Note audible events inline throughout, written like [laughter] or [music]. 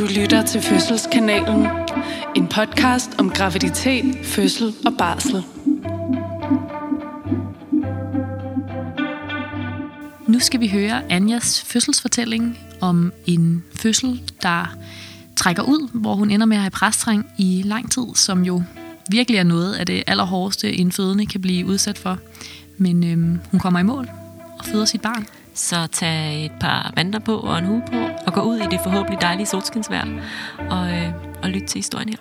Du lytter til Fødselskanalen. En podcast om graviditet, fødsel og barsel. Nu skal vi høre Anjas fødselsfortælling om en fødsel, der trækker ud, hvor hun ender med at have præstræng i lang tid, som jo virkelig er noget af det allerhårdeste, en fødende kan blive udsat for. Men øhm, hun kommer i mål og føder sit barn. Så tag et par vandter på og en hue på, og gå ud i det forhåbentlig dejlige solskinsvejr, og, øh, og lyt til historien her.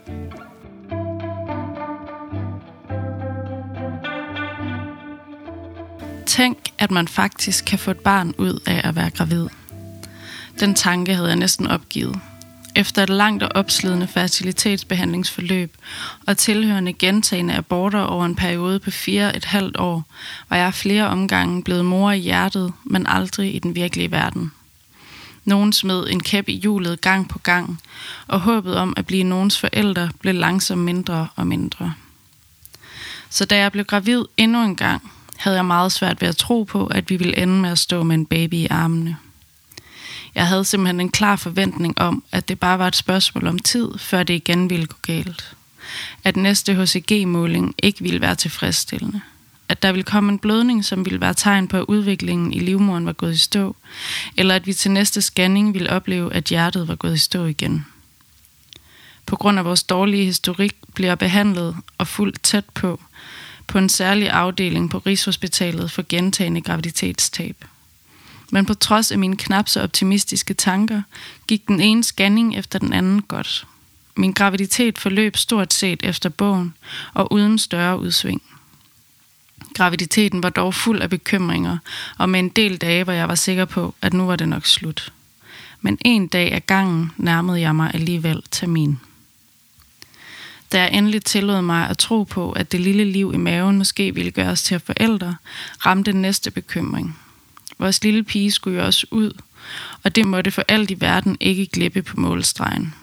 Tænk, at man faktisk kan få et barn ud af at være gravid. Den tanke havde jeg næsten opgivet. Efter et langt og opslidende fertilitetsbehandlingsforløb og tilhørende gentagende aborter over en periode på fire et halvt år, var jeg flere omgange blevet mor i hjertet, men aldrig i den virkelige verden. Nogen smed en kæp i hjulet gang på gang, og håbet om at blive nogens forældre blev langsomt mindre og mindre. Så da jeg blev gravid endnu en gang, havde jeg meget svært ved at tro på, at vi ville ende med at stå med en baby i armene. Jeg havde simpelthen en klar forventning om, at det bare var et spørgsmål om tid, før det igen ville gå galt. At næste HCG-måling ikke ville være tilfredsstillende. At der ville komme en blødning, som ville være tegn på, at udviklingen i livmoderen var gået i stå. Eller at vi til næste scanning ville opleve, at hjertet var gået i stå igen. På grund af vores dårlige historik bliver behandlet og fuldt tæt på, på en særlig afdeling på Rigshospitalet for gentagende graviditetstab. Men på trods af mine knap så optimistiske tanker, gik den ene scanning efter den anden godt. Min graviditet forløb stort set efter bogen og uden større udsving. Graviditeten var dog fuld af bekymringer, og med en del dage, hvor jeg var sikker på, at nu var det nok slut. Men en dag af gangen nærmede jeg mig alligevel termin. Da jeg endelig tillod mig at tro på, at det lille liv i maven måske ville gøre os til forældre, ramte den næste bekymring – Vores lille pige skulle jo også ud, og det måtte for alt i verden ikke glippe på målstregen.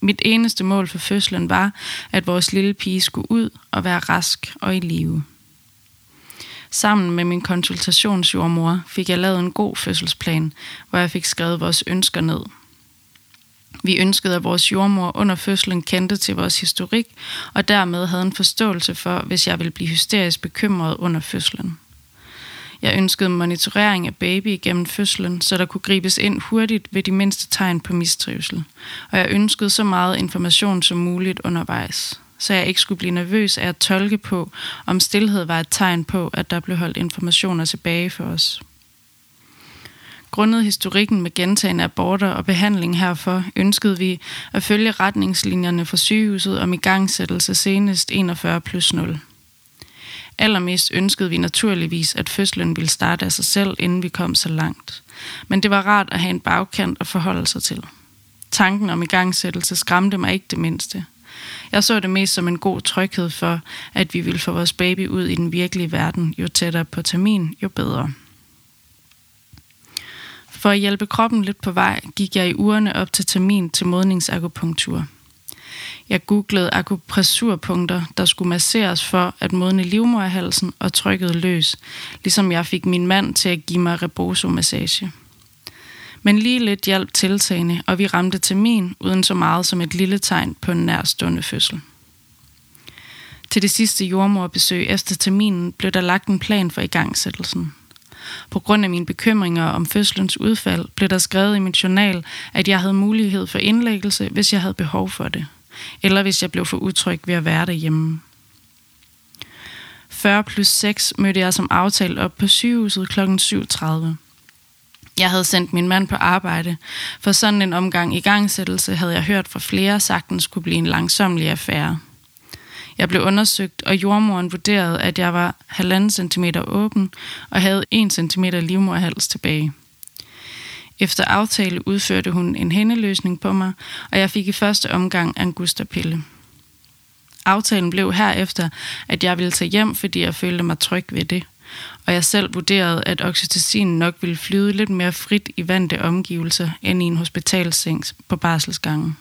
Mit eneste mål for fødslen var, at vores lille pige skulle ud og være rask og i live. Sammen med min konsultationsjordmor fik jeg lavet en god fødselsplan, hvor jeg fik skrevet vores ønsker ned. Vi ønskede, at vores jordmor under fødslen kendte til vores historik, og dermed havde en forståelse for, hvis jeg ville blive hysterisk bekymret under fødslen. Jeg ønskede monitorering af baby gennem fødslen, så der kunne gribes ind hurtigt ved de mindste tegn på mistrivsel. Og jeg ønskede så meget information som muligt undervejs, så jeg ikke skulle blive nervøs af at tolke på, om stillhed var et tegn på, at der blev holdt informationer tilbage for os. Grundet historikken med gentagende aborter og behandling herfor, ønskede vi at følge retningslinjerne fra sygehuset om igangsættelse senest 41 plus 0. Allermest ønskede vi naturligvis, at fødslen ville starte af sig selv, inden vi kom så langt. Men det var rart at have en bagkant at forholde sig til. Tanken om igangsættelse skræmte mig ikke det mindste. Jeg så det mest som en god tryghed for, at vi ville få vores baby ud i den virkelige verden. Jo tættere på termin, jo bedre. For at hjælpe kroppen lidt på vej, gik jeg i ugerne op til termin til modningsakupunktur. Jeg googlede akupressurpunkter, der skulle masseres for at modne livmoderhalsen og trykket løs, ligesom jeg fik min mand til at give mig rebosomassage. Men lige lidt hjalp tiltagende, og vi ramte termin uden så meget som et lille tegn på en nærstående fødsel. Til det sidste jordmorbesøg efter terminen blev der lagt en plan for igangsættelsen. På grund af mine bekymringer om fødslens udfald blev der skrevet i min journal, at jeg havde mulighed for indlæggelse, hvis jeg havde behov for det eller hvis jeg blev for utryg ved at være derhjemme. 40 plus 6 mødte jeg som aftalt op på sygehuset kl. 7.30. Jeg havde sendt min mand på arbejde, for sådan en omgang i gangsættelse havde jeg hørt fra flere sagtens kunne blive en langsomlig affære. Jeg blev undersøgt, og jordmoren vurderede, at jeg var 1,5 cm åben og havde 1 cm livmorhals tilbage. Efter aftale udførte hun en hændeløsning på mig, og jeg fik i første omgang angustapille. Aftalen blev herefter, at jeg ville tage hjem, fordi jeg følte mig tryg ved det, og jeg selv vurderede, at oxytocin nok ville flyde lidt mere frit i vante omgivelser end i en hospitalseng på barselsgangen.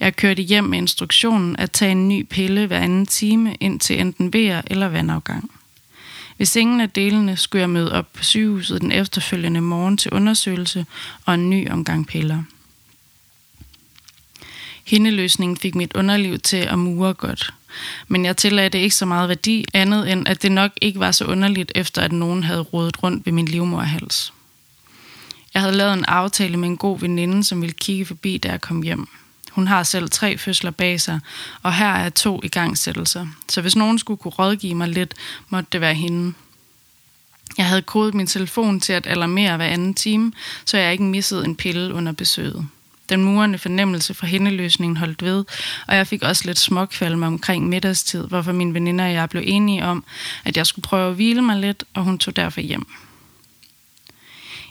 Jeg kørte hjem med instruktionen at tage en ny pille hver anden time ind til enten vejr eller vandafgang. Hvis ingen af delene skulle jeg møde op på sygehuset den efterfølgende morgen til undersøgelse og en ny omgang piller. Hindeløsningen fik mit underliv til at mure godt. Men jeg tillagde det ikke så meget værdi, andet end at det nok ikke var så underligt, efter at nogen havde rodet rundt ved min livmorhals. Jeg havde lavet en aftale med en god veninde, som ville kigge forbi, da jeg kom hjem. Hun har selv tre fødsler bag sig, og her er to igangsættelser. Så hvis nogen skulle kunne rådgive mig lidt, måtte det være hende. Jeg havde kodet min telefon til at alarmere hver anden time, så jeg ikke missede en pille under besøget. Den murende fornemmelse fra hændeløsningen holdt ved, og jeg fik også lidt småkvalme omkring middagstid, hvorfor min veninder og jeg blev enige om, at jeg skulle prøve at hvile mig lidt, og hun tog derfor hjem.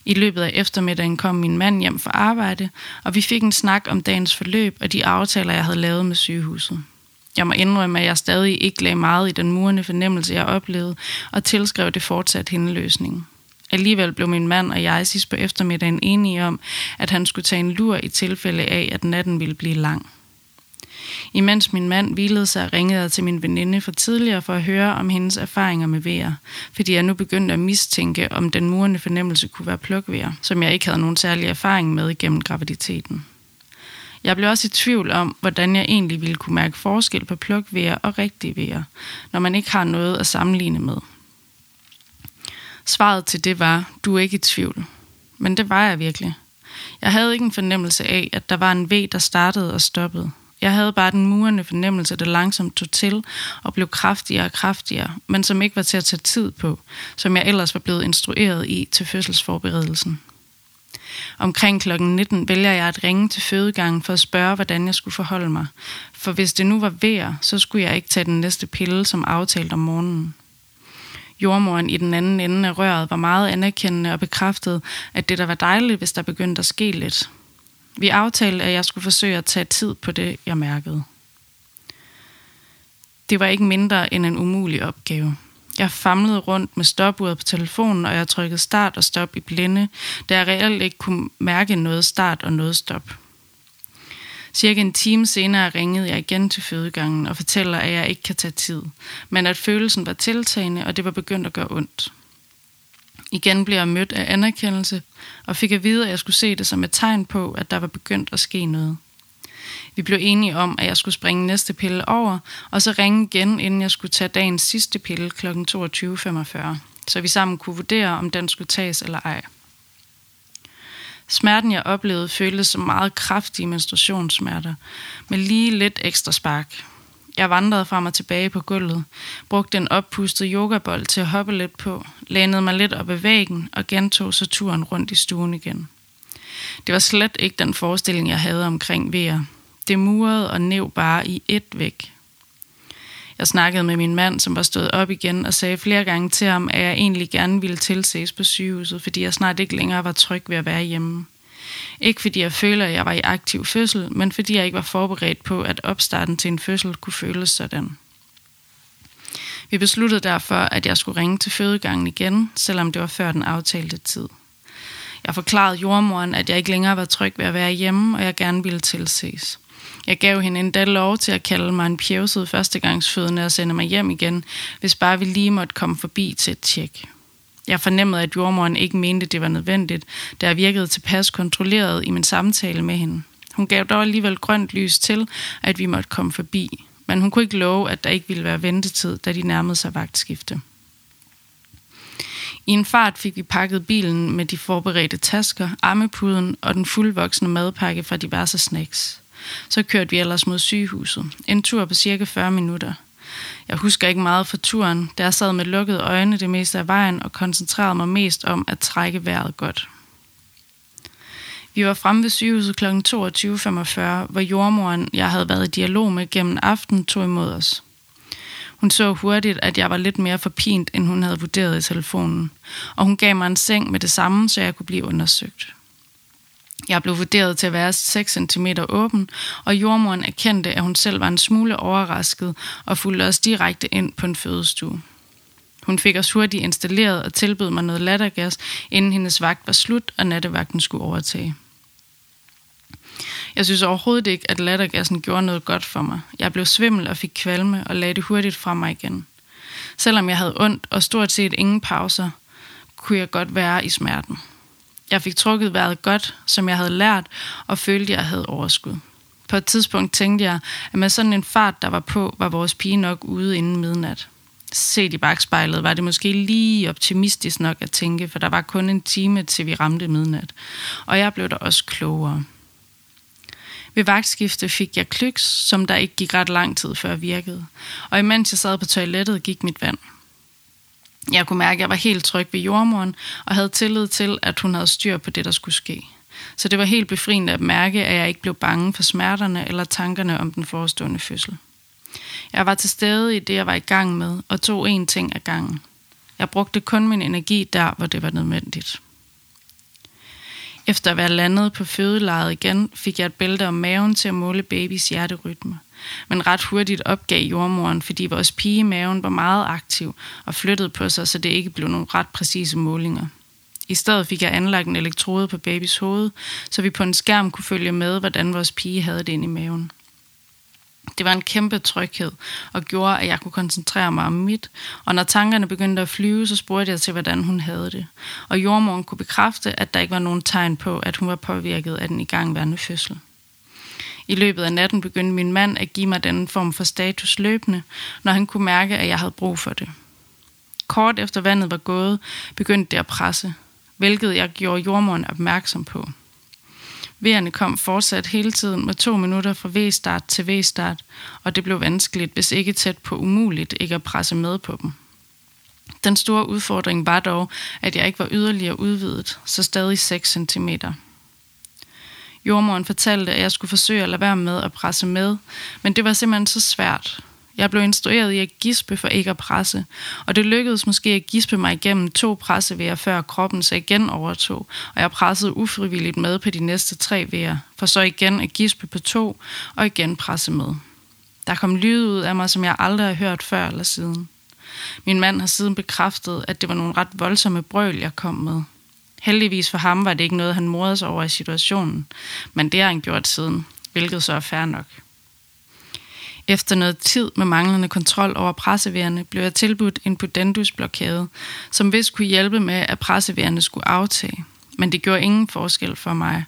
I løbet af eftermiddagen kom min mand hjem fra arbejde, og vi fik en snak om dagens forløb og de aftaler, jeg havde lavet med sygehuset. Jeg må indrømme, at jeg stadig ikke lagde meget i den murende fornemmelse, jeg oplevede, og tilskrev det fortsat hende løsningen. Alligevel blev min mand og jeg sidst på eftermiddagen enige om, at han skulle tage en lur i tilfælde af, at natten ville blive lang. Imens min mand hvilede sig, ringede jeg til min veninde for tidligere for at høre om hendes erfaringer med vejer, fordi jeg nu begyndte at mistænke, om den murende fornemmelse kunne være plukvejer, som jeg ikke havde nogen særlig erfaring med gennem graviditeten. Jeg blev også i tvivl om, hvordan jeg egentlig ville kunne mærke forskel på plukvejer og rigtige vejer, når man ikke har noget at sammenligne med. Svaret til det var, du er ikke i tvivl. Men det var jeg virkelig. Jeg havde ikke en fornemmelse af, at der var en V, der startede og stoppede. Jeg havde bare den murende fornemmelse, der langsomt tog til og blev kraftigere og kraftigere, men som ikke var til at tage tid på, som jeg ellers var blevet instrueret i til fødselsforberedelsen. Omkring kl. 19 vælger jeg at ringe til fødegangen for at spørge, hvordan jeg skulle forholde mig. For hvis det nu var vejr, så skulle jeg ikke tage den næste pille, som aftalt om morgenen. Jordmoren i den anden ende af røret var meget anerkendende og bekræftede, at det der var dejligt, hvis der begyndte at ske lidt. Vi aftalte, at jeg skulle forsøge at tage tid på det, jeg mærkede. Det var ikke mindre end en umulig opgave. Jeg famlede rundt med stopuret på telefonen, og jeg trykkede start og stop i blinde, da jeg reelt ikke kunne mærke noget start og noget stop. Cirka en time senere ringede jeg igen til fødegangen og fortæller, at jeg ikke kan tage tid, men at følelsen var tiltagende, og det var begyndt at gøre ondt. Igen blev jeg mødt af anerkendelse, og fik at vide, at jeg skulle se det som et tegn på, at der var begyndt at ske noget. Vi blev enige om, at jeg skulle springe næste pille over, og så ringe igen, inden jeg skulle tage dagens sidste pille kl. 22.45, så vi sammen kunne vurdere, om den skulle tages eller ej. Smerten, jeg oplevede, føltes som meget kraftige menstruationssmerter, med lige lidt ekstra spark. Jeg vandrede frem og tilbage på gulvet, brugte en oppustet yogabold til at hoppe lidt på, lænede mig lidt op ad væggen og gentog så turen rundt i stuen igen. Det var slet ikke den forestilling, jeg havde omkring vejr. Det murede og næv bare i ét væk. Jeg snakkede med min mand, som var stået op igen, og sagde flere gange til ham, at jeg egentlig gerne ville tilses på sygehuset, fordi jeg snart ikke længere var tryg ved at være hjemme. Ikke fordi jeg føler, at jeg var i aktiv fødsel, men fordi jeg ikke var forberedt på, at opstarten til en fødsel kunne føles sådan. Vi besluttede derfor, at jeg skulle ringe til fødegangen igen, selvom det var før den aftalte tid. Jeg forklarede jordmoren, at jeg ikke længere var tryg ved at være hjemme, og jeg gerne ville tilses. Jeg gav hende endda lov til at kalde mig en pjevset førstegangsfødende og sende mig hjem igen, hvis bare vi lige måtte komme forbi til et tjek. Jeg fornemmede, at jordmoren ikke mente, det var nødvendigt, da jeg virkede tilpas kontrolleret i min samtale med hende. Hun gav dog alligevel grønt lys til, at vi måtte komme forbi, men hun kunne ikke love, at der ikke ville være ventetid, da de nærmede sig vagtskifte. I en fart fik vi pakket bilen med de forberedte tasker, armepuden og den fuldvoksne madpakke fra diverse snacks. Så kørte vi ellers mod sygehuset. En tur på cirka 40 minutter. Jeg husker ikke meget fra turen, da jeg sad med lukkede øjne det meste af vejen og koncentrerede mig mest om at trække vejret godt. Vi var fremme ved sygehuset kl. 22.45, hvor jordmoren, jeg havde været i dialog med gennem aften, tog imod os. Hun så hurtigt, at jeg var lidt mere forpint, end hun havde vurderet i telefonen, og hun gav mig en seng med det samme, så jeg kunne blive undersøgt. Jeg blev vurderet til at være 6 cm åben, og jordmoren erkendte, at hun selv var en smule overrasket og fulgte os direkte ind på en fødestue. Hun fik os hurtigt installeret og tilbød mig noget lattergas, inden hendes vagt var slut, og nattevagten skulle overtage. Jeg synes overhovedet ikke, at lattergassen gjorde noget godt for mig. Jeg blev svimmel og fik kvalme og lagde det hurtigt fra mig igen. Selvom jeg havde ondt og stort set ingen pauser, kunne jeg godt være i smerten. Jeg fik trukket vejret godt, som jeg havde lært, og følte, at jeg havde overskud. På et tidspunkt tænkte jeg, at med sådan en fart, der var på, var vores pige nok ude inden midnat. Set i bagspejlet var det måske lige optimistisk nok at tænke, for der var kun en time til vi ramte midnat. Og jeg blev da også klogere. Ved vagtskifte fik jeg klyks, som der ikke gik ret lang tid før virkede. Og imens jeg sad på toilettet, gik mit vand. Jeg kunne mærke, at jeg var helt tryg ved jordmoren, og havde tillid til, at hun havde styr på det, der skulle ske. Så det var helt befriende at mærke, at jeg ikke blev bange for smerterne eller tankerne om den forestående fødsel. Jeg var til stede i det, jeg var i gang med, og tog én ting ad gangen. Jeg brugte kun min energi der, hvor det var nødvendigt. Efter at være landet på fødelejet igen, fik jeg et bælte om maven til at måle babys hjerterytme. Men ret hurtigt opgav jordmoren, fordi vores pige i maven var meget aktiv og flyttede på sig, så det ikke blev nogle ret præcise målinger. I stedet fik jeg anlagt en elektrode på babys hoved, så vi på en skærm kunne følge med, hvordan vores pige havde det inde i maven. Det var en kæmpe tryghed og gjorde, at jeg kunne koncentrere mig om mit. Og når tankerne begyndte at flyve, så spurgte jeg til, hvordan hun havde det. Og jordmoren kunne bekræfte, at der ikke var nogen tegn på, at hun var påvirket af den igangværende fødsel. I løbet af natten begyndte min mand at give mig den form for status løbende, når han kunne mærke, at jeg havde brug for det. Kort efter vandet var gået, begyndte det at presse, hvilket jeg gjorde jordmoren opmærksom på. Vejerne kom fortsat hele tiden med to minutter fra V-start til V-start, og det blev vanskeligt, hvis ikke tæt på umuligt, ikke at presse med på dem. Den store udfordring var dog, at jeg ikke var yderligere udvidet, så stadig 6 cm. Jordmoren fortalte, at jeg skulle forsøge at lade være med at presse med, men det var simpelthen så svært. Jeg blev instrueret i at gispe for ikke at presse, og det lykkedes måske at gispe mig igennem to pressevejer, før kroppen så igen overtog, og jeg pressede ufrivilligt med på de næste tre vejer, for så igen at gispe på to, og igen presse med. Der kom lyd ud af mig, som jeg aldrig har hørt før eller siden. Min mand har siden bekræftet, at det var nogle ret voldsomme brøl, jeg kom med. Heldigvis for ham var det ikke noget, han morede sig over i situationen, men det har han gjort siden, hvilket så er fair nok. Efter noget tid med manglende kontrol over presseværende, blev jeg tilbudt en pudendusblokade, som vist kunne hjælpe med, at presseværende skulle aftage. Men det gjorde ingen forskel for mig,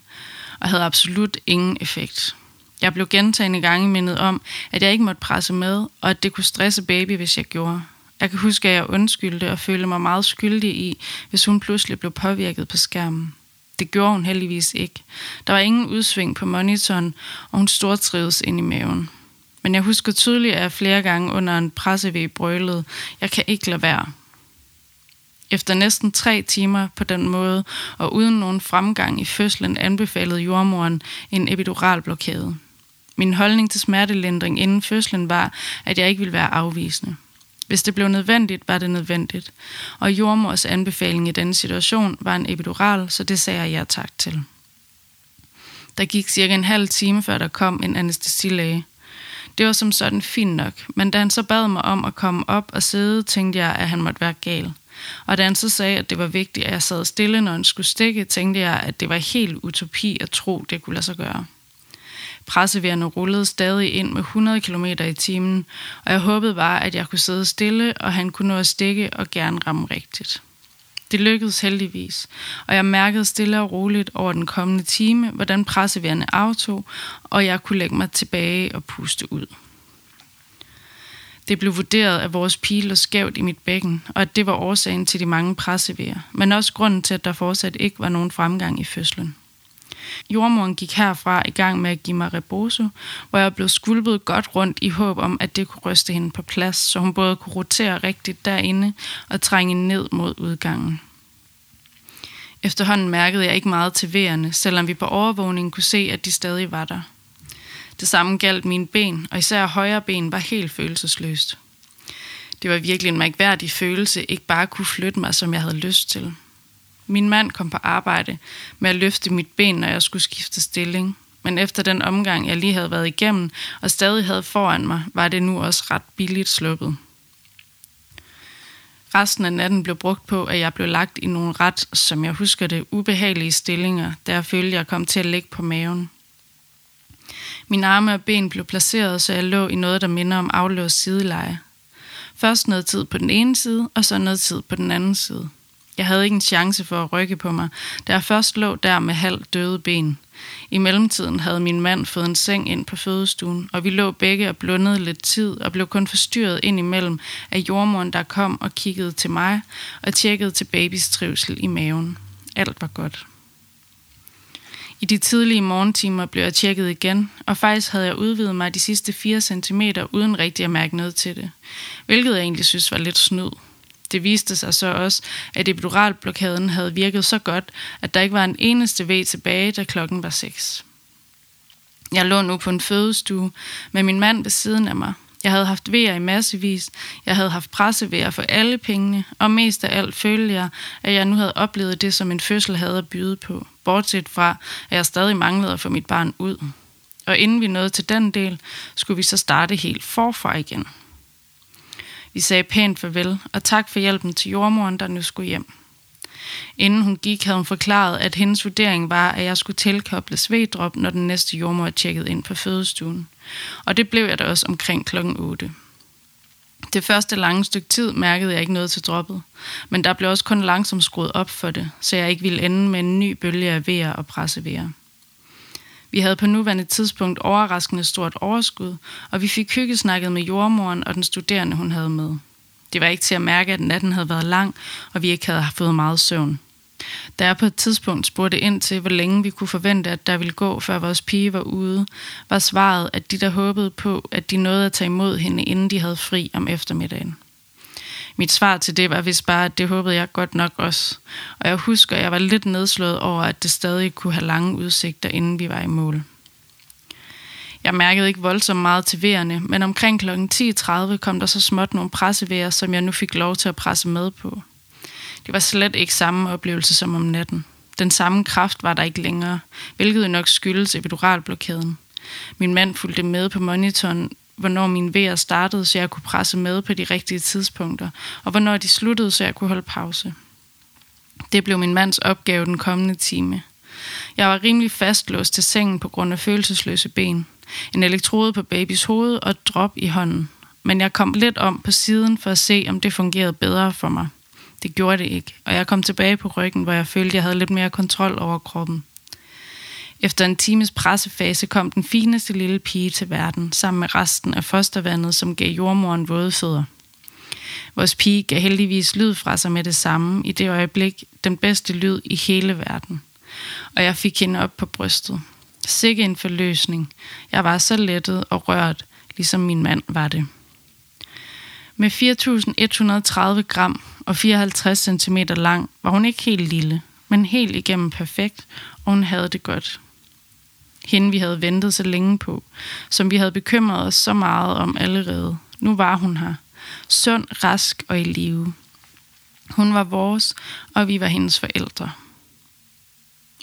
og havde absolut ingen effekt. Jeg blev gentagende gange mindet om, at jeg ikke måtte presse med, og at det kunne stresse baby, hvis jeg gjorde. Jeg kan huske, at jeg undskyldte og følte mig meget skyldig i, hvis hun pludselig blev påvirket på skærmen. Det gjorde hun heldigvis ikke. Der var ingen udsving på monitoren, og hun stortrives ind i maven. Men jeg husker tydeligt, at jeg flere gange under en pressevæg brølede, jeg kan ikke lade være. Efter næsten tre timer på den måde, og uden nogen fremgang i fødslen, anbefalede jordmoren en epiduralblokade. Min holdning til smertelindring inden fødslen var, at jeg ikke ville være afvisende. Hvis det blev nødvendigt, var det nødvendigt. Og jordmors anbefaling i denne situation var en epidural, så det sagde jeg ja tak til. Der gik cirka en halv time, før der kom en anestesilæge. Det var som sådan fint nok, men da han så bad mig om at komme op og sidde, tænkte jeg, at han måtte være gal. Og da han så sagde, at det var vigtigt, at jeg sad stille, når han skulle stikke, tænkte jeg, at det var helt utopi at tro, det kunne lade sig gøre. Pressevejerne rullede stadig ind med 100 km i timen, og jeg håbede bare, at jeg kunne sidde stille, og han kunne nå at stikke og gerne ramme rigtigt. Det lykkedes heldigvis, og jeg mærkede stille og roligt over den kommende time, hvordan pressevejerne aftog, og jeg kunne lægge mig tilbage og puste ud. Det blev vurderet, at vores pile lå skævt i mit bækken, og at det var årsagen til de mange pressevejer, men også grunden til, at der fortsat ikke var nogen fremgang i fødslen. Jordmoren gik herfra i gang med at give mig reboso, hvor jeg blev skulpet godt rundt i håb om, at det kunne ryste hende på plads, så hun både kunne rotere rigtigt derinde og trænge ned mod udgangen. Efterhånden mærkede jeg ikke meget til vejerne, selvom vi på overvågningen kunne se, at de stadig var der. Det samme galt mine ben, og især højre ben var helt følelsesløst. Det var virkelig en mærkværdig følelse, ikke bare kunne flytte mig, som jeg havde lyst til. Min mand kom på arbejde med at løfte mit ben, når jeg skulle skifte stilling. Men efter den omgang, jeg lige havde været igennem og stadig havde foran mig, var det nu også ret billigt sluppet. Resten af natten blev brugt på, at jeg blev lagt i nogle ret, som jeg husker det, ubehagelige stillinger, der jeg følte, jeg kom til at ligge på maven. Mine arme og ben blev placeret, så jeg lå i noget, der minder om aflåst sideleje. Først noget tid på den ene side, og så noget tid på den anden side. Jeg havde ikke en chance for at rykke på mig, da jeg først lå der med halvt døde ben. I mellemtiden havde min mand fået en seng ind på fødestuen, og vi lå begge og blundede lidt tid og blev kun forstyrret ind imellem af jordmoren, der kom og kiggede til mig og tjekkede til babys trivsel i maven. Alt var godt. I de tidlige morgentimer blev jeg tjekket igen, og faktisk havde jeg udvidet mig de sidste 4 cm uden rigtig at mærke noget til det, hvilket jeg egentlig synes var lidt snyd. Det viste sig så også, at epiduralblokaden havde virket så godt, at der ikke var en eneste væg tilbage, da klokken var 6. Jeg lå nu på en fødestue med min mand ved siden af mig. Jeg havde haft vejer i massevis, jeg havde haft pressevejer for alle pengene, og mest af alt følte jeg, at jeg nu havde oplevet det, som en fødsel havde at byde på, bortset fra, at jeg stadig manglede at få mit barn ud. Og inden vi nåede til den del, skulle vi så starte helt forfra igen. Vi sagde pænt farvel, og tak for hjælpen til jordmoren, der nu skulle hjem. Inden hun gik, havde hun forklaret, at hendes vurdering var, at jeg skulle tilkobles svedrop, når den næste jordmor tjekkede tjekket ind på fødestuen. Og det blev jeg da også omkring klokken 8. Det første lange stykke tid mærkede jeg ikke noget til droppet, men der blev også kun langsomt skruet op for det, så jeg ikke ville ende med en ny bølge af vejer og pressevejer. Vi havde på nuværende tidspunkt overraskende stort overskud, og vi fik hyggesnakket med jordmoren og den studerende, hun havde med. Det var ikke til at mærke, at natten havde været lang, og vi ikke havde fået meget søvn. Da jeg på et tidspunkt spurgte ind til, hvor længe vi kunne forvente, at der ville gå, før vores pige var ude, var svaret, at de der håbede på, at de nåede at tage imod hende, inden de havde fri om eftermiddagen. Mit svar til det var vist bare, at det håbede jeg godt nok også. Og jeg husker, at jeg var lidt nedslået over, at det stadig kunne have lange udsigter, inden vi var i mål. Jeg mærkede ikke voldsomt meget til vejerne, men omkring kl. 10.30 kom der så småt nogle pressevejer, som jeg nu fik lov til at presse med på. Det var slet ikke samme oplevelse som om natten. Den samme kraft var der ikke længere, hvilket nok skyldes epiduralblokaden. Min mand fulgte med på monitoren, hvornår mine vejer startede, så jeg kunne presse med på de rigtige tidspunkter, og hvornår de sluttede, så jeg kunne holde pause. Det blev min mands opgave den kommende time. Jeg var rimelig fastlåst til sengen på grund af følelsesløse ben. En elektrode på babys hoved og et drop i hånden. Men jeg kom lidt om på siden for at se, om det fungerede bedre for mig. Det gjorde det ikke, og jeg kom tilbage på ryggen, hvor jeg følte, jeg havde lidt mere kontrol over kroppen. Efter en times pressefase kom den fineste lille pige til verden, sammen med resten af fostervandet, som gav jordmoren våde fødder. Vores pige gav heldigvis lyd fra sig med det samme, i det øjeblik den bedste lyd i hele verden. Og jeg fik hende op på brystet. Sikke en forløsning. Jeg var så lettet og rørt, ligesom min mand var det. Med 4.130 gram og 54 cm lang var hun ikke helt lille, men helt igennem perfekt, og hun havde det godt. Hende vi havde ventet så længe på, som vi havde bekymret os så meget om allerede. Nu var hun her. Sund, rask og i live. Hun var vores, og vi var hendes forældre.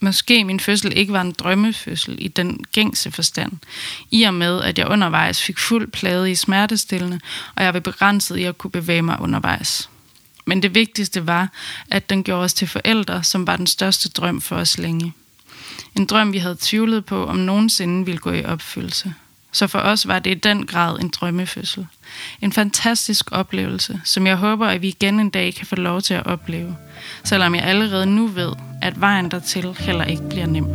Måske min fødsel ikke var en drømmefødsel i den gængse forstand, i og med, at jeg undervejs fik fuld plade i smertestillende, og jeg var begrænset i at kunne bevæge mig undervejs. Men det vigtigste var, at den gjorde os til forældre, som var den største drøm for os længe. En drøm, vi havde tvivlet på, om nogensinde ville gå i opfyldelse. Så for os var det i den grad en drømmefødsel. En fantastisk oplevelse, som jeg håber, at vi igen en dag kan få lov til at opleve. Selvom jeg allerede nu ved, at vejen dertil heller ikke bliver nem.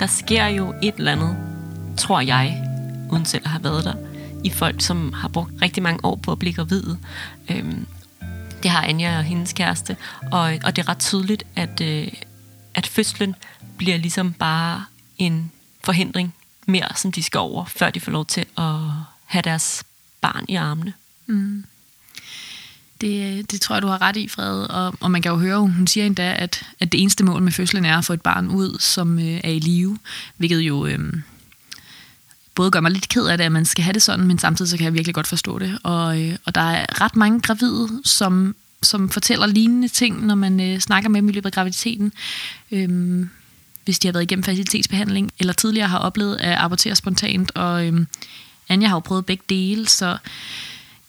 Der sker jo et eller andet, tror jeg, uden selv at have været der, i folk, som har brugt rigtig mange år på at blive gravide. Øhm, det har Anja og hendes kæreste, og, og det er ret tydeligt, at, øh, at fødslen bliver ligesom bare en forhindring mere, som de skal over, før de får lov til at have deres barn i armene. Mm. Det, det tror jeg, du har ret i, Fred. Og, og man kan jo høre, hun siger endda, at, at det eneste mål med fødslen er at få et barn ud, som øh, er i live. Hvilket jo øh, både gør mig lidt ked af det, at man skal have det sådan, men samtidig så kan jeg virkelig godt forstå det. Og, øh, og der er ret mange gravide, som, som fortæller lignende ting, når man øh, snakker med dem i løbet af graviditeten. Øhm, hvis de har været igennem facilitetsbehandling, eller tidligere har oplevet at abortere spontant. Og øhm, Anja har jo prøvet begge dele, så jeg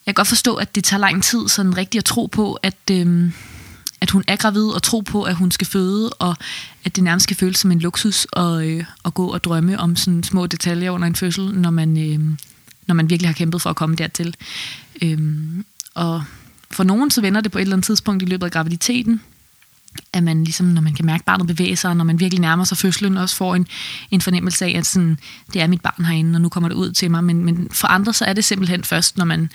kan godt forstå, at det tager lang tid sådan rigtigt at tro på, at, Øhm, at hun er gravid og tro på, at hun skal føde, og at det nærmest skal føles som en luksus at, øh, at gå og drømme om sådan små detaljer under en fødsel, når man, øh, når man virkelig har kæmpet for at komme dertil. Øh, og for nogen så vender det på et eller andet tidspunkt i løbet af graviditeten, at man ligesom, når man kan mærke, at barnet bevæger sig, når man virkelig nærmer sig fødslen, også får en, en fornemmelse af, at sådan, det er mit barn herinde, og nu kommer det ud til mig. Men, men for andre, så er det simpelthen først, når man,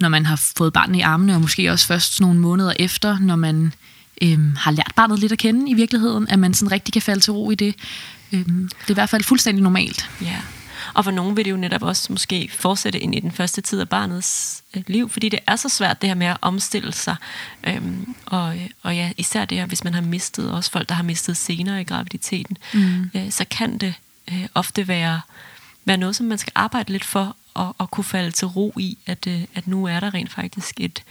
når man har fået barnet i armene, og måske også først nogle måneder efter, når man øhm, har lært barnet lidt at kende i virkeligheden, at man sådan rigtig kan falde til ro i det. Øhm, det er i hvert fald fuldstændig normalt. Ja. Og for nogen vil det jo netop også måske fortsætte ind i den første tid af barnets øh, liv, fordi det er så svært det her med at omstille sig. Øhm, og, og ja, især det her, hvis man har mistet, også folk, der har mistet senere i graviditeten, mm. øh, så kan det øh, ofte være, være noget, som man skal arbejde lidt for at, at kunne falde til ro i, at, øh, at nu er der rent faktisk et,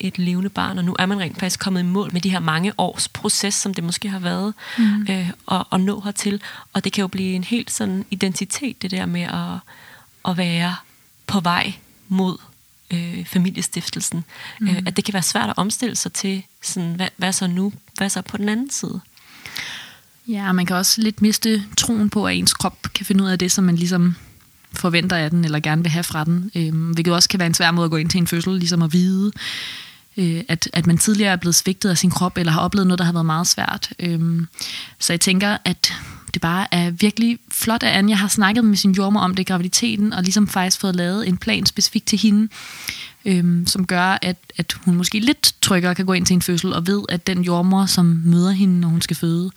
et levende barn, og nu er man rent faktisk kommet i mål med de her mange års proces, som det måske har været, mm. øh, og, og nå hertil. Og det kan jo blive en helt sådan identitet, det der med at, at være på vej mod øh, familiestiftelsen. Mm. Øh, at det kan være svært at omstille sig til, sådan, hvad, hvad så nu, hvad så på den anden side. Ja, og man kan også lidt miste troen på, at ens krop kan finde ud af det, som man ligesom forventer af den, eller gerne vil have fra den. Øh, hvilket også kan være en svær måde at gå ind til en fødsel, ligesom at vide, øh, at, at man tidligere er blevet svigtet af sin krop, eller har oplevet noget, der har været meget svært. Øh, så jeg tænker, at det bare er virkelig flot, at Anja har snakket med sin jordmor om det graviditeten, og ligesom faktisk fået lavet en plan specifikt til hende, øhm, som gør, at, at hun måske lidt tryggere kan gå ind til en fødsel, og ved, at den jordmor, som møder hende, når hun skal føde,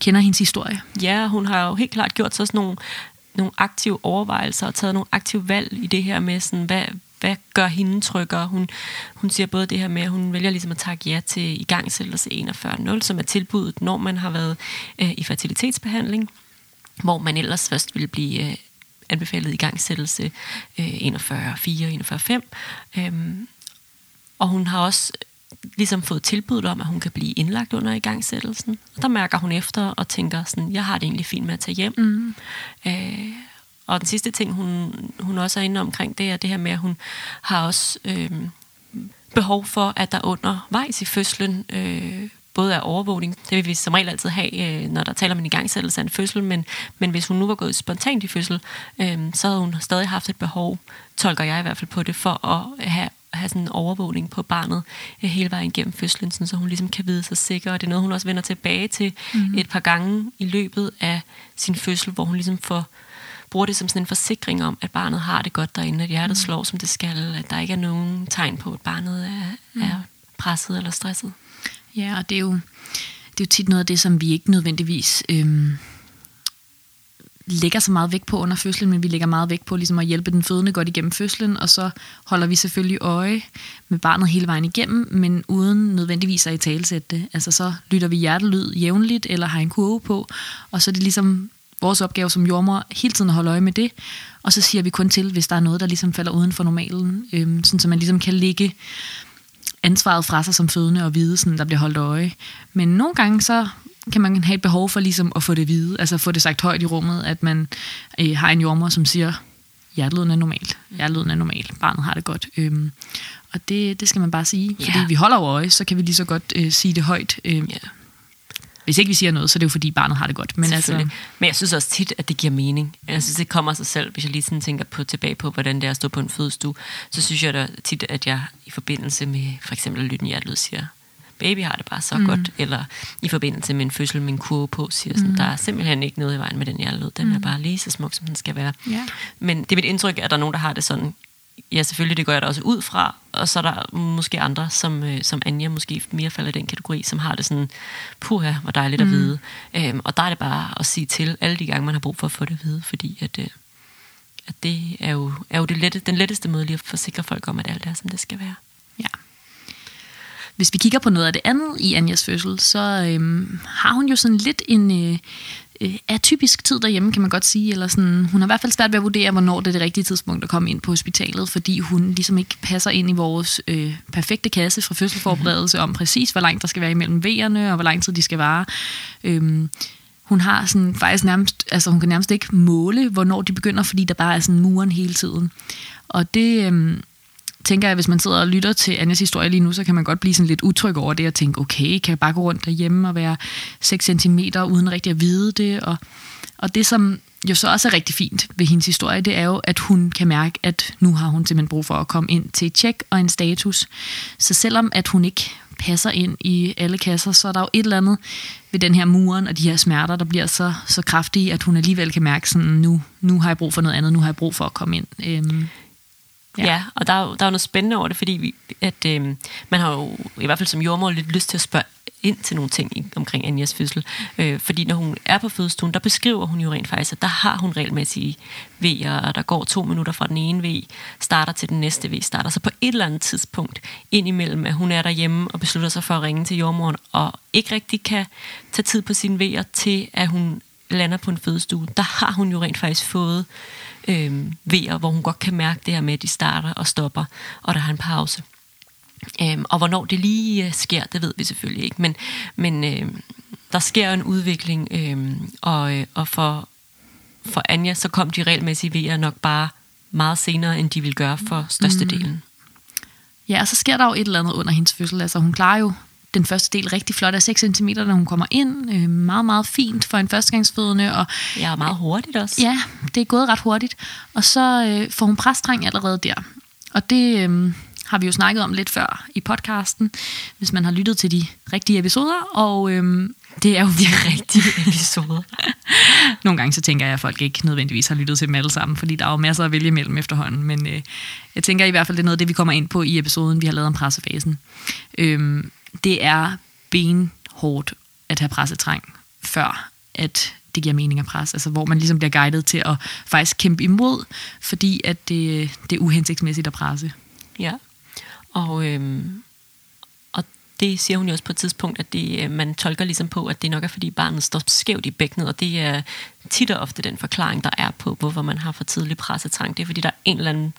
kender hendes historie. Ja, hun har jo helt klart gjort sig sådan nogle, nogle aktive overvejelser, og taget nogle aktive valg i det her med, sådan, hvad, hvad gør hende tryggere? Hun, hun siger både det her med, at hun vælger ligesom at takke ja til igangsættelse 41.0, som er tilbuddet, når man har været øh, i fertilitetsbehandling, hvor man ellers først ville blive øh, anbefalet igangsættelse øh, 41.4, 41.5. Øhm, og hun har også ligesom fået tilbud om, at hun kan blive indlagt under igangsættelsen. Og der mærker hun efter og tænker sådan, jeg har det egentlig fint med at tage hjem. Mm. Øh, og den sidste ting, hun, hun også er inde omkring, det er det her med, at hun har også øh, behov for, at der undervejs i fødslen øh, både er overvågning, det vil vi som regel altid have, øh, når der taler om en igangsættelse af en fødsel, men, men hvis hun nu var gået spontant i fødsel, øh, så havde hun stadig haft et behov, tolker jeg i hvert fald på det, for at have have sådan en overvågning på barnet øh, hele vejen gennem fødslen, sådan, så hun ligesom kan vide sig sikker. Og det er noget, hun også vender tilbage til mm. et par gange i løbet af sin fødsel, hvor hun ligesom får bruger det som sådan en forsikring om, at barnet har det godt derinde, at hjertet mm. slår, som det skal, at der ikke er nogen tegn på, at barnet er, mm. er presset eller stresset. Ja, og det er jo, det er jo tit noget af det, som vi ikke nødvendigvis øhm, lægger så meget vægt på under fødslen, men vi lægger meget vægt på ligesom at hjælpe den fødende godt igennem fødslen, og så holder vi selvfølgelig øje med barnet hele vejen igennem, men uden nødvendigvis at i talsætte det. Altså så lytter vi hjertelyd jævnligt, eller har en kurve på, og så er det ligesom vores opgave som jordmor hele tiden at holde øje med det, og så siger vi kun til, hvis der er noget, der ligesom falder uden for normalen, øhm, sådan så man ligesom kan ligge ansvaret fra sig som fødende og vide, sådan, der bliver holdt øje. Men nogle gange så kan man have et behov for ligesom at få det vide, altså få det sagt højt i rummet, at man øh, har en jordmor, som siger, hjertelyden er normalt, hjertelyden er normalt, barnet har det godt. Øhm, og det, det skal man bare sige, yeah. fordi vi holder øje, så kan vi lige så godt øh, sige det højt. Øh, yeah. Hvis ikke vi siger noget, så er det jo fordi barnet har det godt. Men, altså, men jeg synes også tit, at det giver mening. Jeg synes, det kommer af sig selv. Hvis jeg lige sådan tænker på, tilbage på, hvordan det er at stå på en fødestue, så synes jeg da tit, at jeg i forbindelse med for eksempel lytten hjertelyd siger, baby har det bare så mm. godt, eller i forbindelse med en fødsel med en kurve på, siger sådan, mm. der er simpelthen ikke noget i vejen med den hjertelyd, den mm. er bare lige så smuk, som den skal være. Yeah. Men det er mit indtryk, at der er nogen, der har det sådan, ja, selvfølgelig, det går jeg da også ud fra. Og så er der måske andre, som, øh, som Anja måske mere falder i den kategori, som har det sådan, puha, hvor dejligt mm. at vide. Øhm, og der er det bare at sige til alle de gange, man har brug for at få det at vide, fordi at, øh, at det er jo, er jo det lette, den letteste måde lige at forsikre folk om, at alt er, som det skal være. Ja. Hvis vi kigger på noget af det andet i Anjas fødsel, så øhm, har hun jo sådan lidt en... Øh, øh, atypisk tid derhjemme, kan man godt sige. Eller sådan, hun har i hvert fald svært ved at vurdere, hvornår det er det rigtige tidspunkt at komme ind på hospitalet, fordi hun ligesom ikke passer ind i vores øh, perfekte kasse fra fødselsforberedelse om præcis, hvor langt der skal være imellem vejerne, og hvor lang tid de skal vare. Øhm, hun har sådan faktisk nærmest, altså hun kan nærmest ikke måle, hvornår de begynder, fordi der bare er sådan muren hele tiden. Og det, øhm, tænker jeg, hvis man sidder og lytter til Anjas historie lige nu, så kan man godt blive sådan lidt utryg over det og tænke, okay, kan jeg bare gå rundt derhjemme og være 6 cm uden rigtig at vide det? Og, og det, som jo så også er rigtig fint ved hendes historie, det er jo, at hun kan mærke, at nu har hun simpelthen brug for at komme ind til et tjek og en status. Så selvom at hun ikke passer ind i alle kasser, så er der jo et eller andet ved den her muren og de her smerter, der bliver så, så kraftige, at hun alligevel kan mærke sådan, nu, nu har jeg brug for noget andet, nu har jeg brug for at komme ind. Øhm, Ja. ja, og der er, der er jo noget spændende over det, fordi vi, at, øh, man har jo i hvert fald som jordmor lidt lyst til at spørge ind til nogle ting omkring Anjas fødsel. Øh, fordi når hun er på fødestuen, der beskriver hun jo rent faktisk, at der har hun regelmæssige V'er, og der går to minutter fra den ene V, starter til den næste V, starter. Så på et eller andet tidspunkt ind imellem, at hun er derhjemme og beslutter sig for at ringe til jordmoren, og ikke rigtig kan tage tid på sine V'er til, at hun lander på en fødestue, der har hun jo rent faktisk fået øh, Øhm, V'er, hvor hun godt kan mærke det her med, at de starter og stopper, og der har en pause. Øhm, og hvornår det lige øh, sker, det ved vi selvfølgelig ikke, men, men øh, der sker en udvikling, øhm, øh, og, og for, for Anja, så kom de regelmæssige V'er nok bare meget senere, end de ville gøre for størstedelen. Mm. Ja, og så sker der jo et eller andet under hendes fødsel. Altså hun klarer jo den første del rigtig flot af 6 cm, når hun kommer ind. Øh, meget, meget fint for en førstegangsfødende. Og, ja, og meget hurtigt også. Ja, det er gået ret hurtigt. Og så øh, får hun præstreng allerede der. Og det øh, har vi jo snakket om lidt før i podcasten, hvis man har lyttet til de rigtige episoder. Og øh, det er jo de [laughs] rigtige episoder. [laughs] Nogle gange så tænker jeg, at folk ikke nødvendigvis har lyttet til dem alle sammen, fordi der er jo masser at vælge mellem efterhånden. Men øh, jeg tænker i hvert fald, det er noget af det, vi kommer ind på i episoden, vi har lavet om pressefasen. Øh, det er benhårdt at have pressetræng, før at det giver mening at presse. Altså hvor man ligesom bliver guidet til at faktisk kæmpe imod, fordi at det, det er uhensigtsmæssigt at presse. Ja, og, øhm, og det siger hun jo også på et tidspunkt, at det, øh, man tolker ligesom på, at det nok er, fordi barnet står skævt i bækkenet, og det er tit og ofte den forklaring, der er på, hvorfor man har for tidlig pressetrang. Det er, fordi der er en eller anden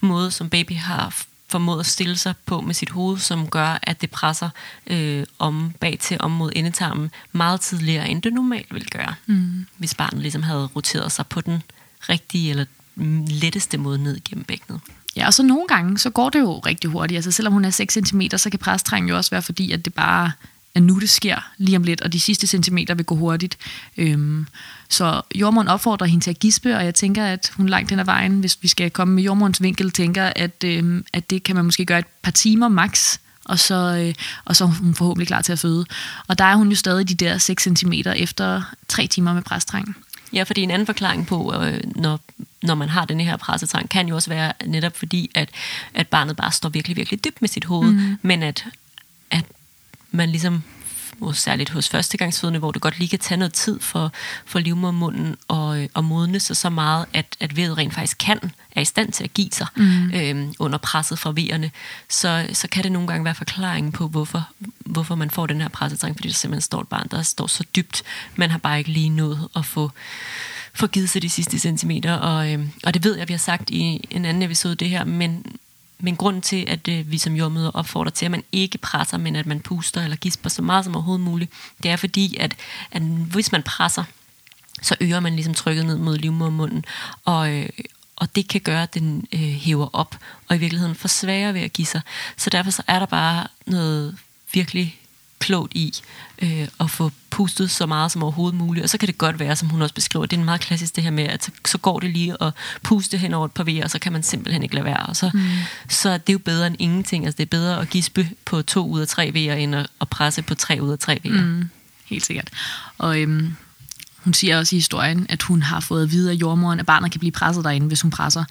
måde, som baby har formået at stille sig på med sit hoved, som gør, at det presser øh, om bag til om mod endetarmen meget tidligere, end det normalt ville gøre, mm. hvis barnet ligesom havde roteret sig på den rigtige eller letteste måde ned gennem bækkenet. Ja, og så nogle gange, så går det jo rigtig hurtigt. Altså selvom hun er 6 cm, så kan presstrængen jo også være fordi, at det bare er nu, det sker lige om lidt, og de sidste centimeter vil gå hurtigt. Øhm, så jordmoren opfordrer hende til at gispe, og jeg tænker, at hun langt hen ad vejen, hvis vi skal komme med jordmorens vinkel, tænker, at, øhm, at det kan man måske gøre et par timer max, og så, øh, og så er hun forhåbentlig klar til at føde. Og der er hun jo stadig de der 6 cm efter tre timer med presstrængen. Ja, fordi en anden forklaring på, øh, når, når man har den her pressetrang, kan jo også være netop fordi, at, at barnet bare står virkelig, virkelig dybt med sit hoved, mm. men at, at man ligesom særligt hos førstegangsfødende, hvor det godt lige kan tage noget tid for, for livmormunden og, og modne sig så meget, at, at vedet rent faktisk kan, er i stand til at give sig mm. øhm, under presset fra vejerne, så, så kan det nogle gange være forklaringen på, hvorfor, hvorfor man får den her pressetrang, fordi der simpelthen står et barn, der står så dybt, man har bare ikke lige nået at få få givet sig de sidste centimeter, og, øhm, og det ved jeg, vi har sagt i en anden episode det her, men, men grunden til, at øh, vi som jordmøder opfordrer til, at man ikke presser, men at man puster eller gisper så meget som overhovedet muligt, det er fordi, at, at hvis man presser, så øger man ligesom trykket ned mod livmodermunden, og, øh, og det kan gøre, at den øh, hæver op, og i virkeligheden forsvager ved at give sig. Så derfor så er der bare noget virkelig klogt i øh, at få pustet så meget som overhovedet muligt. Og så kan det godt være, som hun også beskriver, det er en meget klassisk det her med, at så, så går det lige at puste hen over et par vejer, og så kan man simpelthen ikke lade være. Og så, mm. så det er jo bedre end ingenting. Altså det er bedre at gispe på to ud af tre vejer, end at, at presse på tre ud af tre vejer. Mm. Helt sikkert. Og øhm, hun siger også i historien, at hun har fået at vide af jordmoren, at barnet kan blive presset derinde, hvis hun presser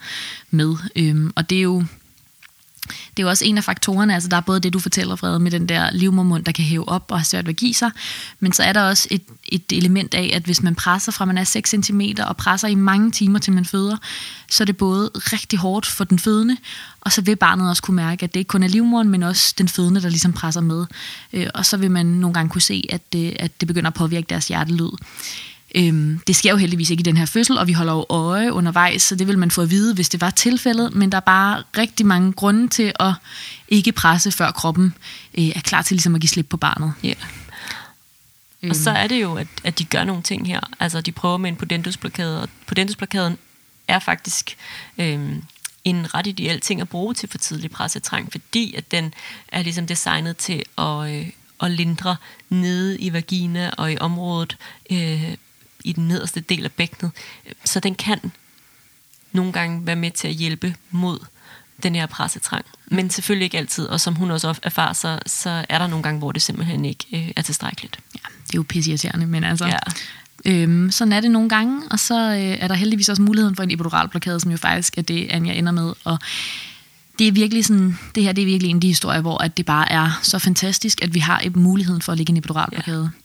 med. Øhm, og det er jo det er jo også en af faktorerne, altså der er både det, du fortæller, Frede, med den der livmormund, der kan hæve op og har svært ved at give sig, men så er der også et, et element af, at hvis man presser fra man er 6 cm og presser i mange timer til man føder, så er det både rigtig hårdt for den fødende, og så vil barnet også kunne mærke, at det ikke kun er livmoren, men også den fødende, der ligesom presser med. Øh, og så vil man nogle gange kunne se, at det, at det begynder at påvirke deres hjertelyd. Øhm, det sker jo heldigvis ikke i den her fødsel, og vi holder jo øje undervejs, så det vil man få at vide, hvis det var tilfældet, men der er bare rigtig mange grunde til at ikke presse, før kroppen øh, er klar til ligesom at give slip på barnet. Ja. Øhm. Og så er det jo, at, at de gør nogle ting her. Altså, de prøver med en pudendusblokade, og pudendusblokaden er faktisk... Øhm, en ret ideel ting at bruge til for tidlig pressetrang, fordi at den er ligesom designet til at, øh, at lindre nede i vagina og i området øh, i den nederste del af bækkenet. Så den kan nogle gange være med til at hjælpe mod den her pressetrang. Men selvfølgelig ikke altid, og som hun også erfarer, så, så er der nogle gange, hvor det simpelthen ikke øh, er tilstrækkeligt. Ja, det er jo pissirriterende, men altså... Ja. Øhm, sådan er det nogle gange, og så øh, er der heldigvis også muligheden for en epiduralblokade, som jo faktisk er det, Anja ender med. Og det er virkelig sådan, det her det er virkelig en af de historier, hvor at det bare er så fantastisk, at vi har muligheden for at lægge en epiduralblokade. Ja.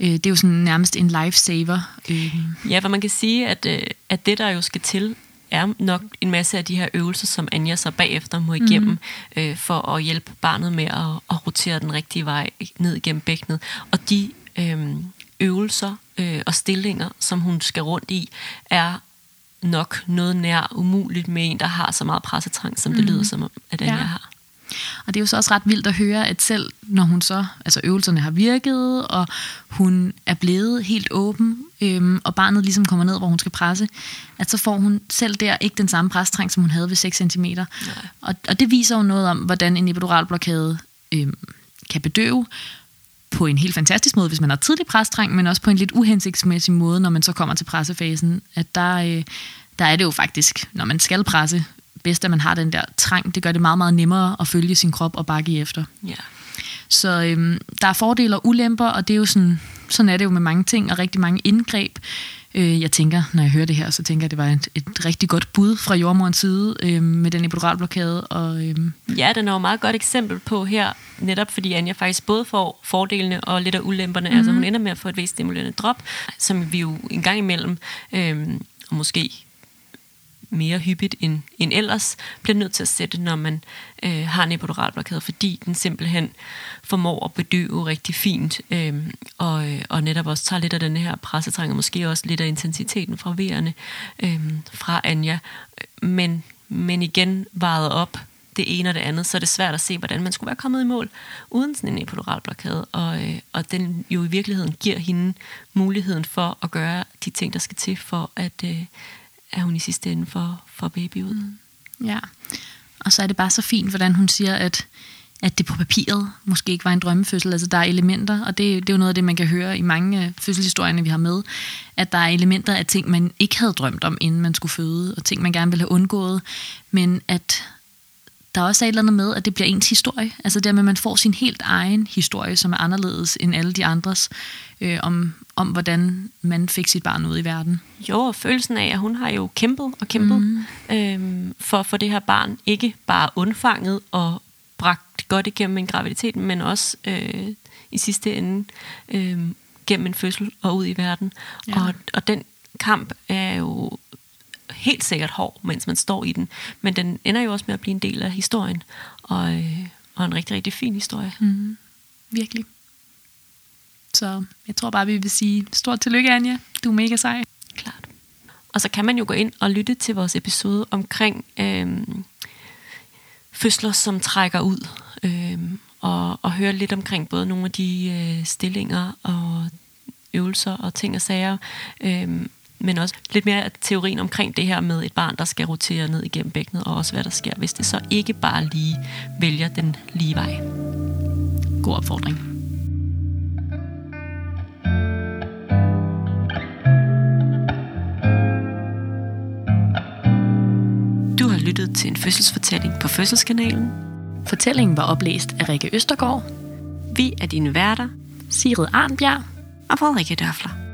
Øh, det er jo sådan nærmest en lifesaver. Øh. Ja, for man kan sige, at, øh, at det, der jo skal til, er nok en masse af de her øvelser, som Anja så bagefter må igennem, mm. øh, for at hjælpe barnet med at, at rotere den rigtige vej ned igennem bækkenet. Og de øh, øvelser øh, og stillinger, som hun skal rundt i, er nok noget nær umuligt med en, der har så meget pressetrang, som mm. det lyder som om, at Anja ja. har. Og det er jo så også ret vildt at høre, at selv når hun så, altså øvelserne har virket, og hun er blevet helt åben, øhm, og barnet ligesom kommer ned, hvor hun skal presse, at så får hun selv der ikke den samme presstrang, som hun havde ved 6 cm. Og, og det viser jo noget om, hvordan en epiduralblokade øhm, kan bedøve, på en helt fantastisk måde, hvis man har tidlig presstrang, men også på en lidt uhensigtsmæssig måde, når man så kommer til pressefasen. At der, øh, der er det jo faktisk, når man skal presse, bedst, at man har den der trang. Det gør det meget, meget nemmere at følge sin krop og bakke efter. Ja. Så øhm, der er fordele og ulemper, og det er jo sådan, sådan er det jo med mange ting, og rigtig mange indgreb. Øh, jeg tænker, når jeg hører det her, så tænker jeg, at det var et, et rigtig godt bud fra jordmorens side øh, med den epiduralblokade. Og, øh... Ja, den er jo meget godt eksempel på her, netop fordi Anja faktisk både får fordelene og lidt af ulemperne. Mm-hmm. Altså hun ender med at få et V-stimulerende drop, som vi jo en gang imellem, øh, og måske mere hyppigt end, end ellers, bliver nødt til at sætte, når man øh, har en epiduralblokade, fordi den simpelthen formår at bedøve rigtig fint, øh, og, øh, og netop også tager lidt af den her pressetrang, og måske også lidt af intensiteten fra vejerne øh, fra Anja. Men, men igen vejet op det ene og det andet, så er det svært at se, hvordan man skulle være kommet i mål uden sådan en epiduralblokade, og, øh, og den jo i virkeligheden giver hende muligheden for at gøre de ting, der skal til for at, øh, er hun i sidste ende for, for baby ud. Ja, og så er det bare så fint, hvordan hun siger, at, at det på papiret måske ikke var en drømmefødsel. Altså der er elementer, og det, det er jo noget af det, man kan høre i mange øh, fødselshistorierne, vi har med, at der er elementer af ting, man ikke havde drømt om, inden man skulle føde, og ting, man gerne ville have undgået, men at der også er et eller andet med, at det bliver ens historie. Altså det med, at man får sin helt egen historie, som er anderledes end alle de andres, øh, om, om hvordan man fik sit barn ud i verden. Jo, og følelsen af, at hun har jo kæmpet og kæmpet mm. øhm, for, for det her barn. Ikke bare undfanget og bragt godt igennem en graviditet, men også øh, i sidste ende øh, gennem en fødsel og ud i verden. Ja. Og, og den kamp er jo helt sikkert hård, mens man står i den. Men den ender jo også med at blive en del af historien. Og, øh, og en rigtig, rigtig fin historie. Mm. Virkelig. Så jeg tror bare, vi vil sige stort tillykke, Anja. Du er mega sej. Klart. Og så kan man jo gå ind og lytte til vores episode omkring øh, fødsler, som trækker ud. Øh, og, og høre lidt omkring både nogle af de øh, stillinger og øvelser og ting og sager, øh, men også lidt mere teorien omkring det her med et barn, der skal rotere ned igennem bækkenet, og også hvad der sker, hvis det så ikke bare lige vælger den lige vej. God opfordring. Du har lyttet til en fødselsfortælling på Fødselskanalen. Fortællingen var oplæst af Rikke Østergaard. Vi er dine værter, Sigrid Arnbjerg og Frederikke Dørfler.